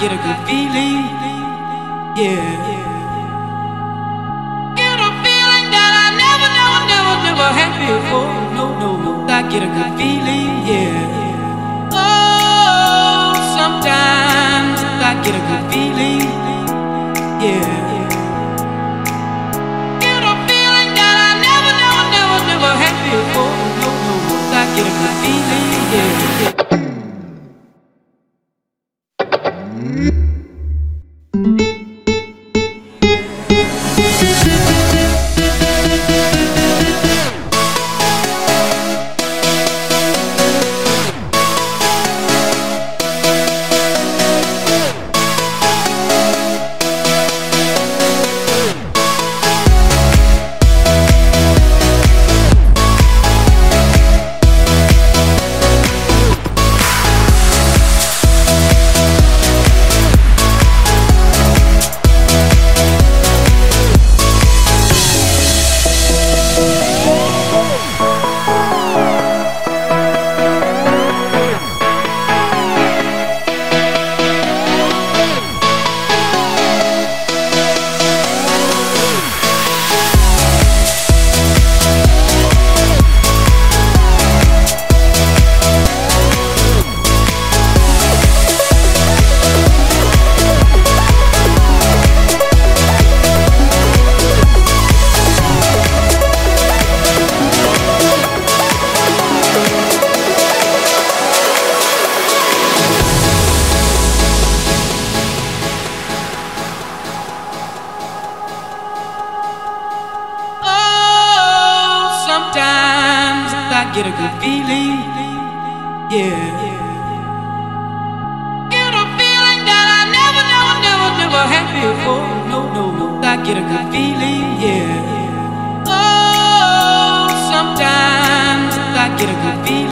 get a good feeling. Yeah. Get a feeling that I never, never, never, never had before. No, no, no. I get a good feeling. Yeah. Oh, sometimes I get a good feeling. Get a good feeling. Yeah. Get a feeling that I never, never, never, never had before. No, no, no. I get a good feeling. Yeah. Oh, sometimes I get a good feeling.